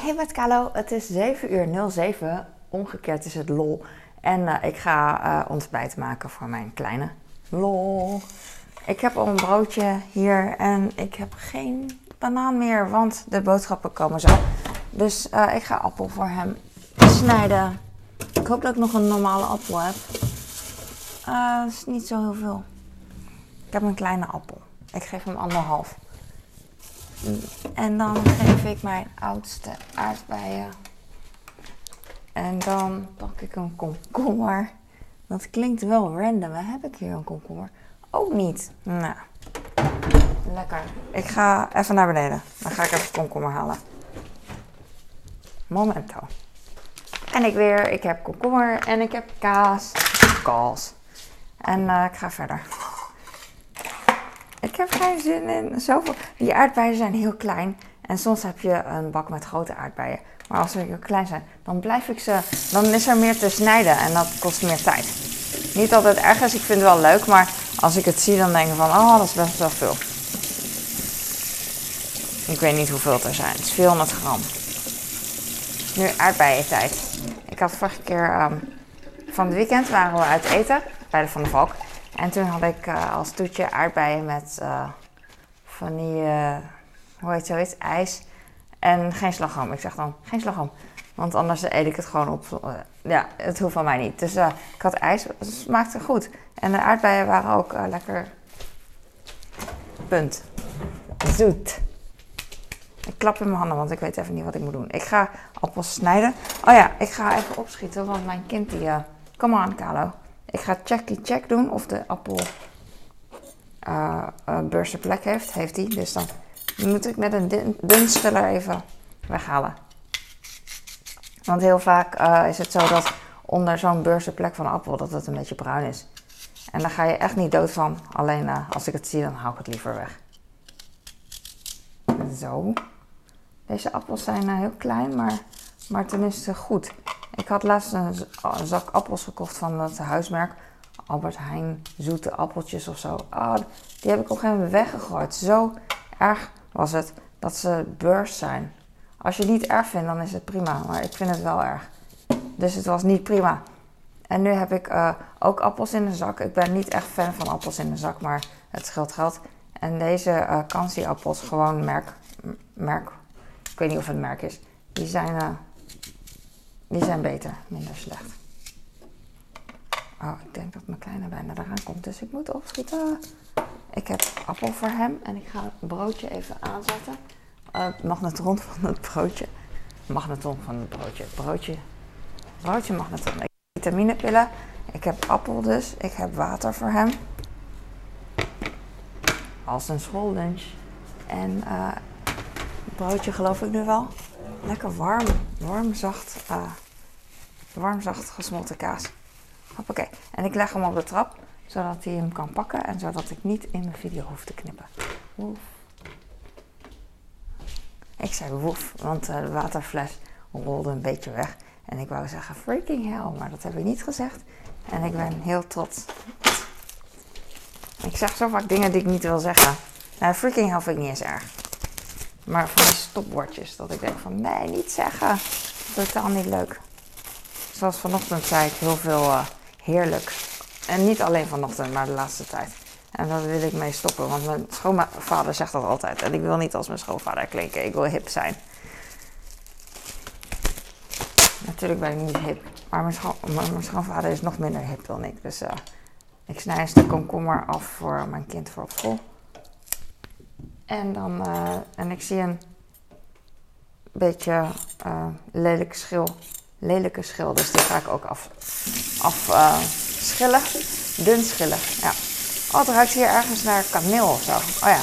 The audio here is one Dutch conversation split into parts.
Hey met Kalo, het is 7 uur 07. Omgekeerd is het lol. En uh, ik ga uh, ontbijt maken voor mijn kleine. Lol. Ik heb al een broodje hier en ik heb geen banaan meer, want de boodschappen komen zo. Dus uh, ik ga appel voor hem snijden. Ik hoop dat ik nog een normale appel heb. dat is niet zo heel veel. Ik heb een kleine appel. Ik geef hem anderhalf. En dan geef ik mijn oudste aardbeien. En dan pak ik een komkommer. Dat klinkt wel random. Heb ik hier een komkommer? Ook niet. Nou, lekker. Ik ga even naar beneden. Dan ga ik even komkommer halen. Momento. En ik weer. Ik heb komkommer en ik heb kaas. Kaas. En uh, ik ga verder. Heb geen zin in zoveel. Die aardbeien zijn heel klein. En soms heb je een bak met grote aardbeien. Maar als ze heel klein zijn, dan blijf ik ze. Dan is er meer te snijden en dat kost meer tijd. Niet dat het erg is, ik vind het wel leuk. Maar als ik het zie, dan denk ik van: oh, dat is best wel veel. Ik weet niet hoeveel er zijn. Het is 400 gram. Nu aardbeientijd. Ik had vorige keer. Um, van het weekend waren we uit eten bij de Van de Valk. En toen had ik uh, als toetje aardbeien met uh, van die, uh, hoe heet zoiets, ijs. En geen slagroom. Ik zeg dan, geen slagroom. Want anders eet ik het gewoon op. ja, het hoeft van mij niet. Dus ik had ijs. Het smaakte goed. En de aardbeien waren ook lekker... Punt. Zoet. Ik klap in mijn handen, want ik weet even niet wat ik moet doen. Ik ga appels snijden. Oh ja, ik ga even opschieten, want mijn kind die... Come on, Carlo. Ik ga checky check doen of de appel uh, uh, plek heeft. Heeft hij. Dus dan moet ik met een dunstiller even weghalen. Want heel vaak uh, is het zo dat onder zo'n plek van appel dat het een beetje bruin is. En daar ga je echt niet dood van. Alleen als ik het zie, dan hou ik het liever weg. Zo. Deze appels zijn heel klein, maar, maar tenminste goed. Ik had laatst een, zak appels gekocht van het huismerk Albert Heijn zoete appeltjes of zo. Oh, die heb ik op een gegeven moment weggegooid. Zo erg was het dat ze beurs zijn. Als je het niet erg vindt, dan is het prima. Maar ik vind het wel erg. Dus het was niet prima. En nu heb ik uh, ook appels in de zak. Ik ben niet echt fan van appels in de zak, maar het scheelt geld. En deze uh, Kansi appels, gewoon merk, merk. Ik weet niet of het merk is. Die zijn uh, die zijn beter, minder slecht. Oh, ik denk dat mijn kleine bijna eraan komt, dus ik moet opschieten. Ik heb appel voor hem en ik ga het broodje even aanzetten. Uh, magnetron van het broodje. Magnetron van het broodje. Broodje. Broodje magnetron. Ik heb vitaminepillen. Ik heb appel dus. Ik heb water voor hem. Als een schoollunch. En uh, broodje geloof ik nu wel. Lekker warm, warm, zacht, uh, warm, zacht gesmolten kaas. Hoppakee. En ik leg hem op de trap, zodat hij hem kan pakken en zodat ik niet in mijn video hoef te knippen. Woef. Ik zei woef, want de waterfles rolde een beetje weg. En ik wou zeggen freaking hell, maar dat heb ik niet gezegd. En ik ben heel trots. Ik zeg zo vaak dingen die ik niet wil zeggen. Nou, freaking hell vind ik niet eens erg. Maar van die stopwoordjes. Dat ik denk van nee, niet zeggen. Totaal niet leuk. Zoals vanochtend zei ik heel veel uh, heerlijk. En niet alleen vanochtend, maar de laatste tijd. En daar wil ik mee stoppen. Want mijn schoonvader zegt dat altijd. En ik wil niet als mijn schoonvader klinken. Ik wil hip zijn. Natuurlijk ben ik niet hip. Maar mijn, scho mijn schoonvader is nog minder hip dan ik. Dus uh, ik snij een stuk komkommer af voor mijn kind voor op school. En, dan, uh, en ik zie een beetje uh, lelijk schil, lelijke schil. Dus die ga ik ook af, af uh, schillen. Dun schillen, ja. Oh, het ruikt hier ergens naar kaneel of zo. Oh ja,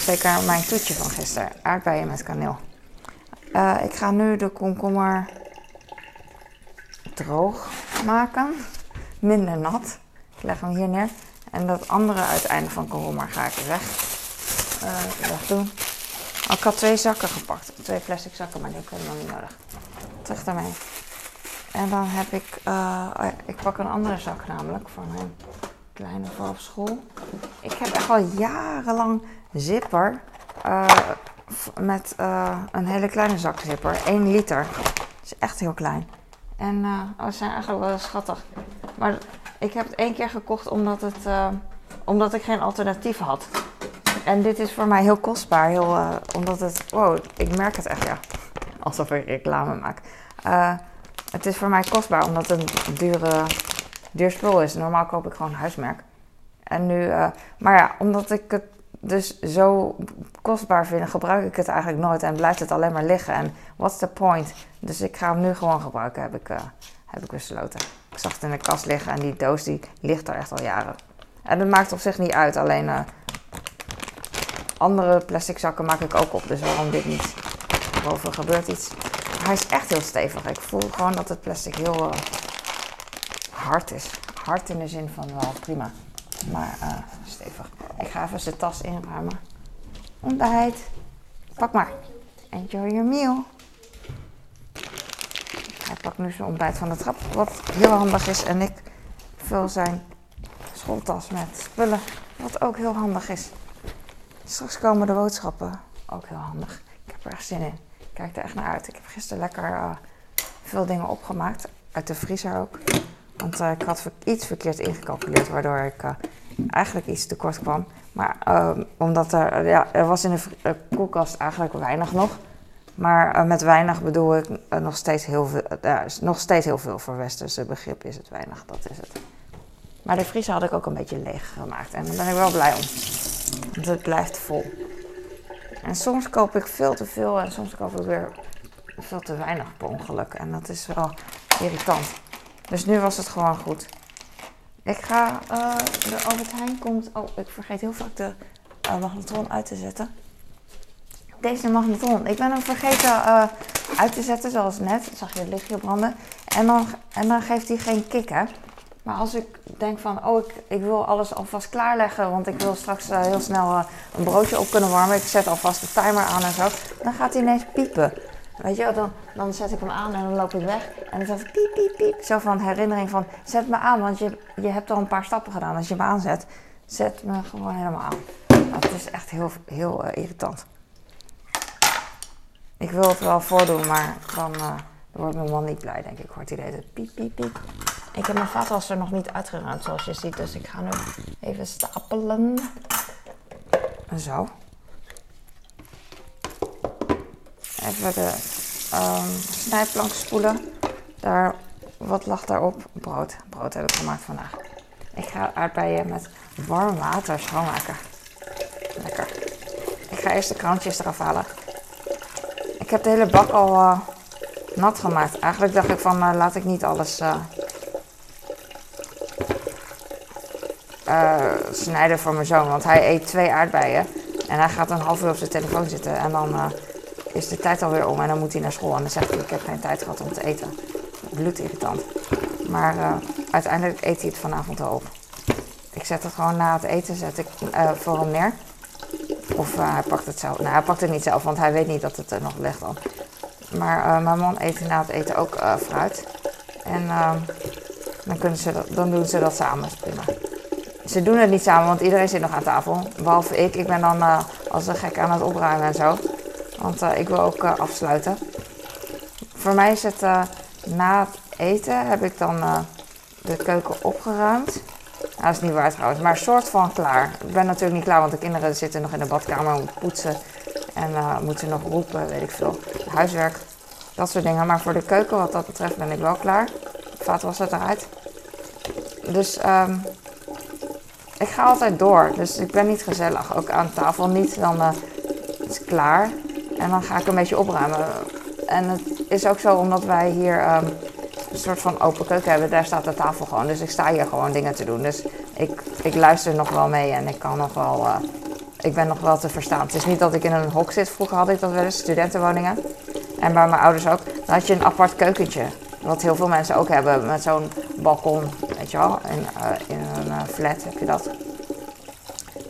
zeker mijn toetje van gisteren. Aardbeien met kaneel. ik ga nu de komkommer droog maken. Minder nat. Ik leg hem hier neer. En dat andere uiteinde van komkommer ga ik weg uh, dat doen. Oh, ik had twee zakken gepakt. Twee plastic zakken, maar die heb ik helemaal niet nodig. Terug daarmee. En dan heb ik... Uh, oh ik pak een andere zak namelijk van mijn kleine voor op school. Ik heb echt al jarenlang zipper. Uh, met een hele kleine zakzipper. 1 liter. Dat is echt heel klein. En uh, ze zijn eigenlijk wel schattig. Maar ik heb het één keer gekocht omdat, het, omdat ik geen alternatief had. En dit is voor mij heel kostbaar. Heel, omdat het... Wow, ik merk het echt, ja. Alsof ik reclame maak. het is voor mij kostbaar omdat het een dure, duur spul is. Normaal koop ik gewoon huismerk. En nu... maar ja, omdat ik het dus zo kostbaar vinden, gebruik ik het eigenlijk nooit en blijft het alleen maar liggen. En what's the point? Dus ik ga hem nu gewoon gebruiken, heb ik, heb ik besloten. Ik zag het in de kast liggen en die doos die ligt er echt al jaren. En dat maakt op zich niet uit, alleen andere plastic zakken maak ik ook op. Dus waarom dit niet? Boven gebeurt iets. hij is echt heel stevig. Ik voel gewoon dat het plastic heel uh, hard is. Hard in de zin van wel prima. Maar uh, stevig. Ik ga even zijn tas inruimen. Ontbijt. Pak maar. Enjoy your meal. Hij pakt nu zijn ontbijt van de trap, wat heel handig is. En ik vul zijn schooltas met spullen, wat ook heel handig is. Straks komen de boodschappen, ook heel handig. Ik heb er echt zin in. Ik kijk er echt naar uit. Ik heb gisteren lekker uh, veel dingen opgemaakt. Uit de vriezer ook. Want uh, ik had iets verkeerd ingecalculeerd, waardoor ik uh, eigenlijk iets tekort kwam. Maar uh, omdat er, ja, er was in de koelkast eigenlijk weinig nog. Maar met weinig bedoel ik nog, steeds heel veel, nog steeds heel veel voor westerse begrip is het weinig, dat is het. Maar de vriezer had ik ook een beetje leeg gemaakt en daar ben ik wel blij om. Want het blijft vol. En soms koop ik veel te veel en soms koop ik weer veel te weinig per ongeluk. En dat is wel irritant. Dus nu was het gewoon goed. Ik ga, de Albert Heijn komt, oh ik vergeet heel vaak de uh, magnetron uit te zetten. Deze magnetron, ik ben hem vergeten uh, uit te zetten zoals net. Zag je het lichtje branden. En dan, en dan geeft hij geen kick hè. Maar als ik denk van, oh ik, ik wil alles alvast klaarleggen, want ik wil straks heel snel een broodje op kunnen warmen. Ik zet alvast de timer aan en zo. Dan gaat hij ineens piepen. Weet je, dan, dan zet ik hem aan en dan loop ik weg. En dan zegt hij piep, piep, piep. Zo van herinnering van, zet me aan, want je, je hebt al een paar stappen gedaan. Als je me aanzet, zet me gewoon helemaal aan. Het is echt heel, heel uh, irritant. Ik wil het wel voordoen, maar dan, wordt mijn man niet blij, denk ik. Hoort hij deze piep, piep, piep. Ik heb mijn vaatwasser nog niet uitgeruimd, zoals je ziet. Dus ik ga nu even stapelen. Zo. Even de um, snijplank spoelen. Daar, wat lag daarop? Brood. Brood heb ik gemaakt vandaag. Ik ga aardbeien met warm water schoonmaken. Lekker. Ik ga eerst de krantjes eraf halen. Ik heb de hele bak al uh, nat gemaakt. Eigenlijk dacht ik van uh, laat ik niet alles uh, snijden voor mijn zoon. Want hij eet twee aardbeien. En hij gaat een half uur op zijn telefoon zitten. En dan is de tijd alweer om en dan moet hij naar school. En dan zegt hij, ik heb geen tijd gehad om te eten. Bloedirritant. Maar uh, uiteindelijk eet hij het vanavond al op. Ik zet het gewoon na het eten zet ik, voor hem neer. Of hij pakt het zelf. Nou, hij pakt het niet zelf, want hij weet niet dat het er nog ligt al. Maar mijn man eet na het eten ook fruit. En dan, kunnen ze dan doen ze dat samen. prima. Ze doen het niet samen, want iedereen zit nog aan tafel. Behalve ik. Ik ben dan als een gek aan het opruimen en zo. Want uh, ik wil ook uh, afsluiten. Voor mij is het na het eten heb ik dan de keuken opgeruimd. Nou, dat is niet waar trouwens, maar soort van klaar. Ik ben natuurlijk niet klaar, want de kinderen zitten nog in de badkamer om poetsen. En moeten nog roepen, weet ik veel. Huiswerk, dat soort dingen. Maar voor de keuken, wat dat betreft, ben ik wel klaar. Vaat was het eruit. Dus um, ik ga altijd door. Dus ik ben niet gezellig. Ook aan tafel niet. Dan uh, is het klaar. En dan ga ik een beetje opruimen. En het is ook zo omdat wij hier um, een soort van open keuken hebben. Daar staat de tafel gewoon. Dus ik sta hier gewoon dingen te doen. Dus ik, ik luister nog wel mee en ik kan nog wel... Uh, ik ben nog wel te verstaan. Het is niet dat ik in een hok zit. Vroeger had ik dat wel eens, studentenwoningen. En bij mijn ouders ook. Dan had je een apart keukentje. Wat heel veel mensen ook hebben. Met zo'n balkon, weet je wel. In, uh, in een flat heb je dat.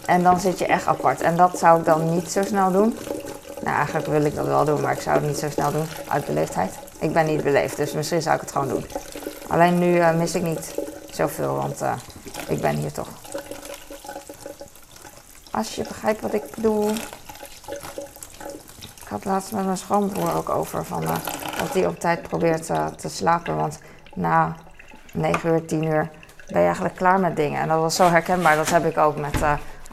En dan zit je echt apart. En dat zou ik dan niet zo snel doen. Nou, eigenlijk wil ik dat wel doen, maar ik zou het niet zo snel doen uit beleefdheid. Ik ben niet beleefd, dus misschien zou ik het gewoon doen. Alleen nu uh, mis ik niet zoveel, want uh, ik ben hier toch. Als je begrijpt wat ik bedoel. had laatst met mijn schoonbroer ook over van, uh, dat hij op tijd probeert te slapen. Want na 9 uur, 10 uur ben je eigenlijk klaar met dingen. En dat was zo herkenbaar. Dat heb ik ook met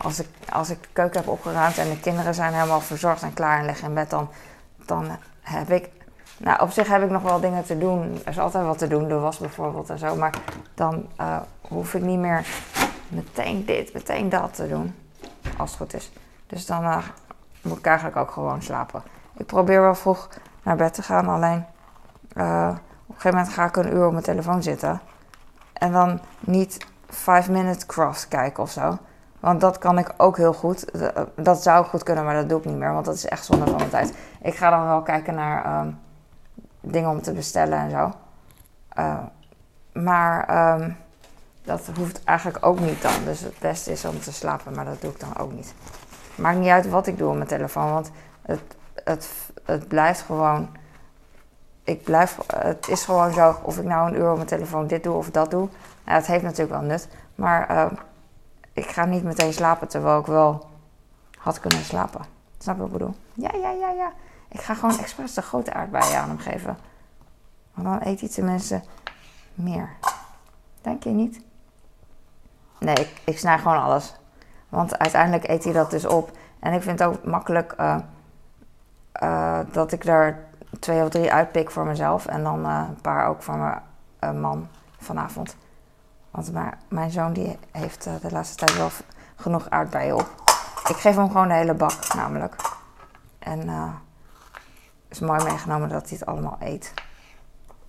als, ik, als ik de keuken heb opgeruimd en de kinderen zijn helemaal verzorgd en klaar en liggen in bed, dan, dan heb ik. Nou, op zich heb ik nog wel dingen te doen. Er is altijd wat te doen, de was bijvoorbeeld en zo. Maar dan hoef ik niet meer meteen dit, meteen dat te doen. Als het goed is. Dus dan moet ik eigenlijk ook gewoon slapen. Ik probeer wel vroeg naar bed te gaan, alleen uh, op een gegeven moment ga ik een uur op mijn telefoon zitten. En dan niet 5 minute cross kijken of zo. Want dat kan ik ook heel goed. Dat zou goed kunnen, maar dat doe ik niet meer. Want dat is echt zonde van mijn tijd. Ik ga dan wel kijken naar um, dingen om te bestellen en zo. Uh, maar um, dat hoeft eigenlijk ook niet dan. Dus het beste is om te slapen, maar dat doe ik dan ook niet. Maakt niet uit wat ik doe op mijn telefoon, want het, het, het blijft gewoon. Ik blijf, het is gewoon zo, of ik nou een uur op mijn telefoon dit doe of dat doe. Nou, het heeft natuurlijk wel nut, maar uh, ik ga niet meteen slapen terwijl ik wel had kunnen slapen. Snap je wat ik bedoel? Ja, ja, ja, ja. Ik ga gewoon expres de grote aardbeien aan hem geven. Want dan eet hij tenminste meer. Denk je niet? Nee, ik, ik snij gewoon alles. Want uiteindelijk eet hij dat dus op. En ik vind het ook makkelijk uh, uh, dat ik er twee of drie uitpik voor mezelf. En dan uh, een paar ook voor mijn man vanavond. Want maar, mijn zoon die heeft de laatste tijd wel genoeg aardbeien op. Ik geef hem gewoon de hele bak namelijk. En het is mooi meegenomen dat hij het allemaal eet.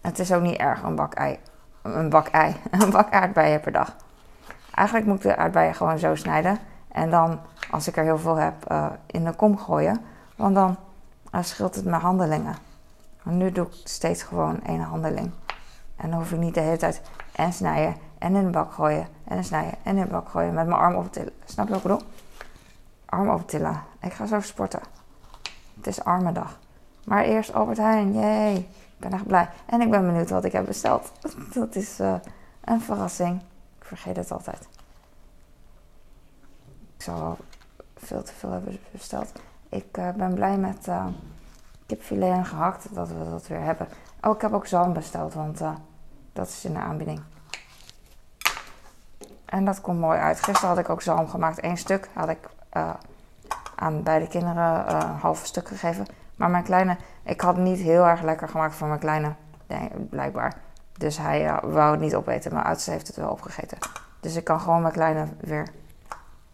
Het is ook niet erg een bak ei. Een bak ei. Een bak aardbeien per dag. Eigenlijk moet ik de aardbeien gewoon zo snijden. En dan, als ik er heel veel heb, uh, in de kom gooien. Want dan uh, scheelt het mijn handelingen. Maar nu doe ik steeds gewoon één handeling. En dan hoef ik niet de hele tijd en snijden en in de bak gooien. En snijden en in de bak gooien met mijn arm optillen. Snap je wat ik bedoel? Arm optillen. Ik ga zo sporten. Het is arme dag. Maar eerst Albert Heijn. Jee. Ik ben echt blij. En ik ben benieuwd wat ik heb besteld. Dat is uh, een verrassing. Ik vergeet het altijd. Ik zou wel veel te veel hebben besteld. Ik uh, ben blij met uh, kipfilet en gehakt dat we dat weer hebben. Oh, ik heb ook zalm besteld, want dat is in de aanbieding. En dat komt mooi uit. Gisteren had ik ook zalm gemaakt. Eén stuk had ik aan beide kinderen een halve stuk gegeven. Maar mijn kleine, ik had niet heel erg lekker gemaakt voor mijn kleine, blijkbaar. Dus hij wou het niet opeten. Mijn oudste heeft het wel opgegeten. Dus ik kan gewoon mijn kleine weer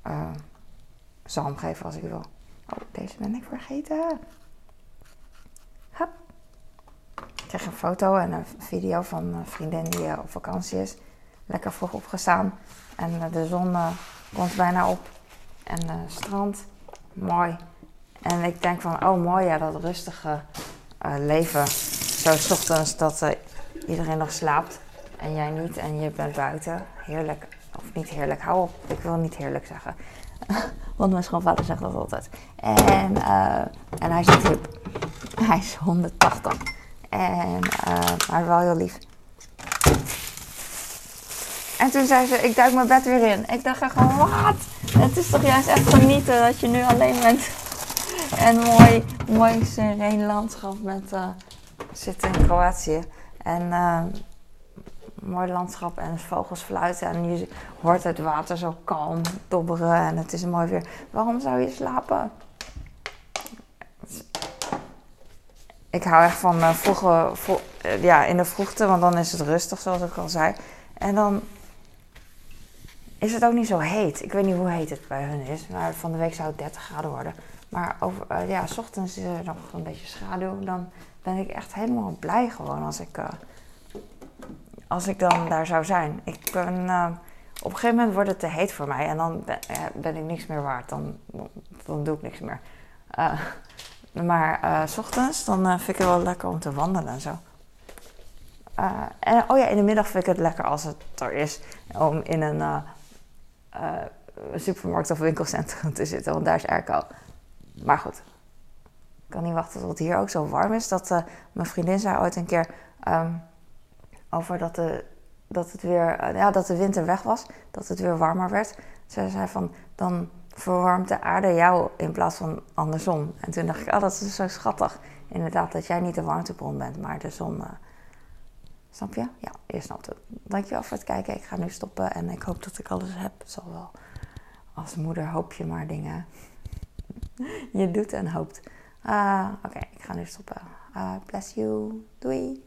uh, zalm geven als ik wil. Oh, deze ben ik vergeten. Ik krijg een foto en een video van een vriendin die uh, op vakantie is. Lekker vroeg opgestaan. En uh, de zon komt bijna op. En strand. Mooi. En ik denk van, oh mooi ja, dat rustige leven. Zo ochtends dat iedereen nog slaapt. En jij niet. En je bent buiten. Heerlijk. Of niet heerlijk, hou op. Ik wil niet heerlijk zeggen. Want mijn schoonvader zegt dat altijd. En, en hij is. Hij is 180. En, uh, maar wel heel lief. En toen zei ze, ik duik mijn bed weer in. Ik dacht gewoon, wat? Het is toch juist echt genieten dat je nu alleen bent. En mooi, mooi sereen landschap met uh, zitten in Kroatië. En mooi landschap en vogels fluiten en je hoort het water zo kalm dobberen en het is mooi weer. Waarom zou je slapen? Ik hou echt van uh, vroege, vro uh, ja, in de vroegte, want dan is het rustig, zoals ik al zei. En dan is het ook niet zo heet. Ik weet niet hoe heet het bij hun is, maar van de week zou het 30 graden worden. Maar over, uh, ja, s ochtends is er nog een beetje schaduw. Dan ben ik echt helemaal blij gewoon als ik als ik dan daar zou zijn. Ik ben, op een gegeven moment wordt het te heet voor mij en dan ben, ben ik niks meer waard. Dan, dan doe ik niks meer. Uh, maar s ochtends dan vind ik het wel lekker om te wandelen en zo. en oh ja, in de middag vind ik het lekker als het er is om in een supermarkt of winkelcentrum te zitten, want daar is airco. Maar goed, ik kan niet wachten tot het hier ook zo warm is. Dat mijn vriendin zei ooit een keer. Um, over dat de, dat het weer, eh, ja, dat de winter weg was, dat het weer warmer werd. Ze zei van, dan verwarmt de aarde jou in plaats van andersom. En toen dacht ik, oh, dat is zo schattig. Inderdaad, dat jij niet de warmtebron bent, maar de zon. eh, snap je? Ja, je snapt het. Dankjewel voor het kijken. Ik ga nu stoppen en ik hoop dat ik alles heb. Zal wel. Als moeder hoop je maar dingen. je doet en hoopt. Ah, Oké, ik ga nu stoppen. Ah, bless you. Doei.